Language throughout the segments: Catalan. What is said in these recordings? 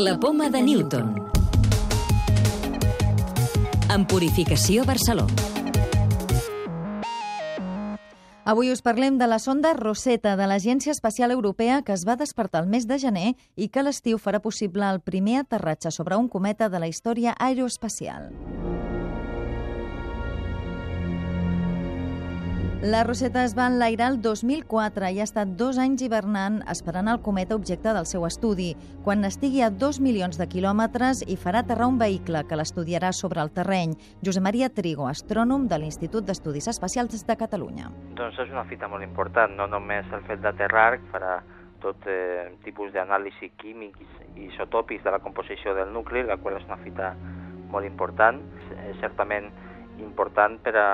La poma de Newton. En Purificació Barcelona. Avui us parlem de la sonda Rosetta de l'Agència Espacial Europea que es va despertar el mes de gener i que l'estiu farà possible el primer aterratge sobre un cometa de la història aeroespacial. La Rosetta es va enlairar el 2004 i ha estat dos anys hivernant esperant el cometa objecte del seu estudi. Quan estigui a dos milions de quilòmetres hi farà aterrar un vehicle que l'estudiarà sobre el terreny. Josep Maria Trigo, astrònom de l'Institut d'Estudis Espacials de Catalunya. Doncs és una fita molt important, no només el fet d'aterrar, farà tot eh, tipus d'anàlisi químics i isotòpics de la composició del nucli, la qual és una fita molt important, és certament important per a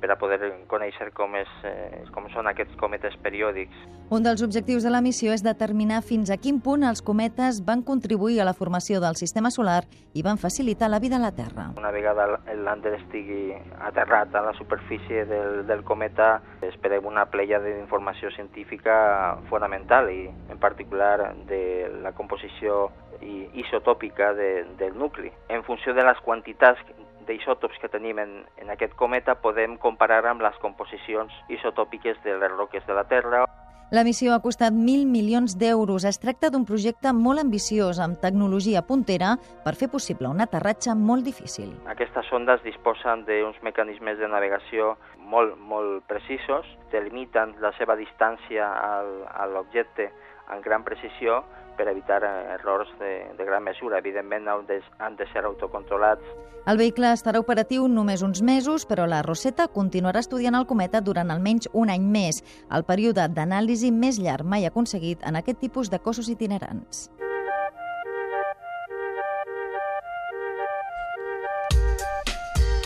per a poder conèixer com, és, eh, com són aquests cometes periòdics. Un dels objectius de la missió és determinar fins a quin punt els cometes van contribuir a la formació del sistema solar i van facilitar la vida a la Terra. Una vegada el lander estigui aterrat a la superfície del, del cometa, esperem una pleia d'informació científica fonamental i en particular de la composició isotòpica de, del nucli. En funció de les quantitats d'isòtops que tenim en, en aquest cometa podem comparar amb les composicions isotòpiques de les roques de la Terra. La missió ha costat 1.000 milions d'euros. Es tracta d'un projecte molt ambiciós, amb tecnologia puntera, per fer possible un aterratge molt difícil. Aquestes sondes disposen d'uns mecanismes de navegació molt, molt precisos, delimiten la seva distància al, a l'objecte amb gran precisió per evitar eh, errors de, de gran mesura. Evidentment, han de, han de ser autocontrolats. El vehicle estarà operatiu només uns mesos, però la Rosetta continuarà estudiant el cometa durant almenys un any més, el període d'anàlisi més llarg mai aconseguit en aquest tipus de cossos itinerants.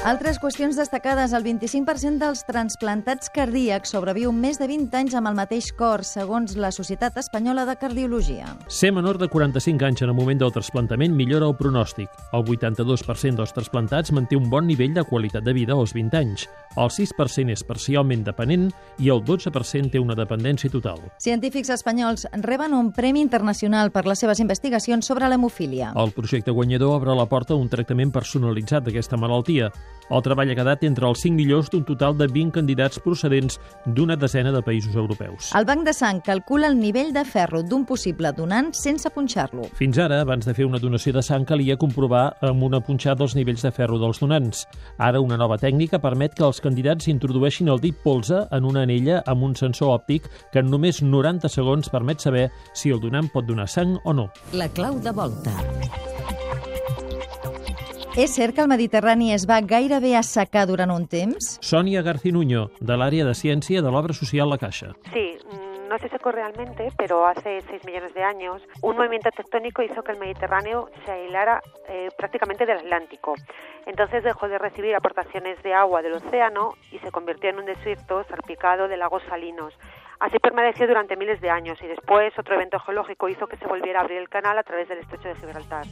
Altres qüestions destacades. El 25% dels transplantats cardíacs sobreviu més de 20 anys amb el mateix cor, segons la Societat Espanyola de Cardiologia. Ser menor de 45 anys en el moment del trasplantament millora el pronòstic. El 82% dels trasplantats manté un bon nivell de qualitat de vida als 20 anys. El 6% és parcialment dependent i el 12% té una dependència total. Científics espanyols reben un premi internacional per les seves investigacions sobre l'hemofília. El projecte guanyador obre la porta a un tractament personalitzat d'aquesta malaltia. El treball ha quedat entre els 5 millors d'un total de 20 candidats procedents d'una desena de països europeus. El Banc de Sang calcula el nivell de ferro d'un possible donant sense punxar-lo. Fins ara, abans de fer una donació de sang, calia comprovar amb una punxada els nivells de ferro dels donants. Ara, una nova tècnica permet que els candidats introdueixin el dit polze en una anella amb un sensor òptic que en només 90 segons permet saber si el donant pot donar sang o no. La clau de volta. És cert que el Mediterrani es va gairebé assecar durant un temps? Sònia Garcinuño, de l'àrea de ciència de l'obra social La Caixa. Sí, no se secó realmente, pero hace 6 millones de años un movimiento tectónico hizo que el Mediterráneo se aislara eh, prácticamente del Atlántico. Entonces dejó de recibir aportaciones de agua del océano y se convirtió en un desierto salpicado de lagos salinos. Así permaneció durante miles de años y después otro evento geológico hizo que se volviera a abrir el canal a través del estrecho de Gibraltar.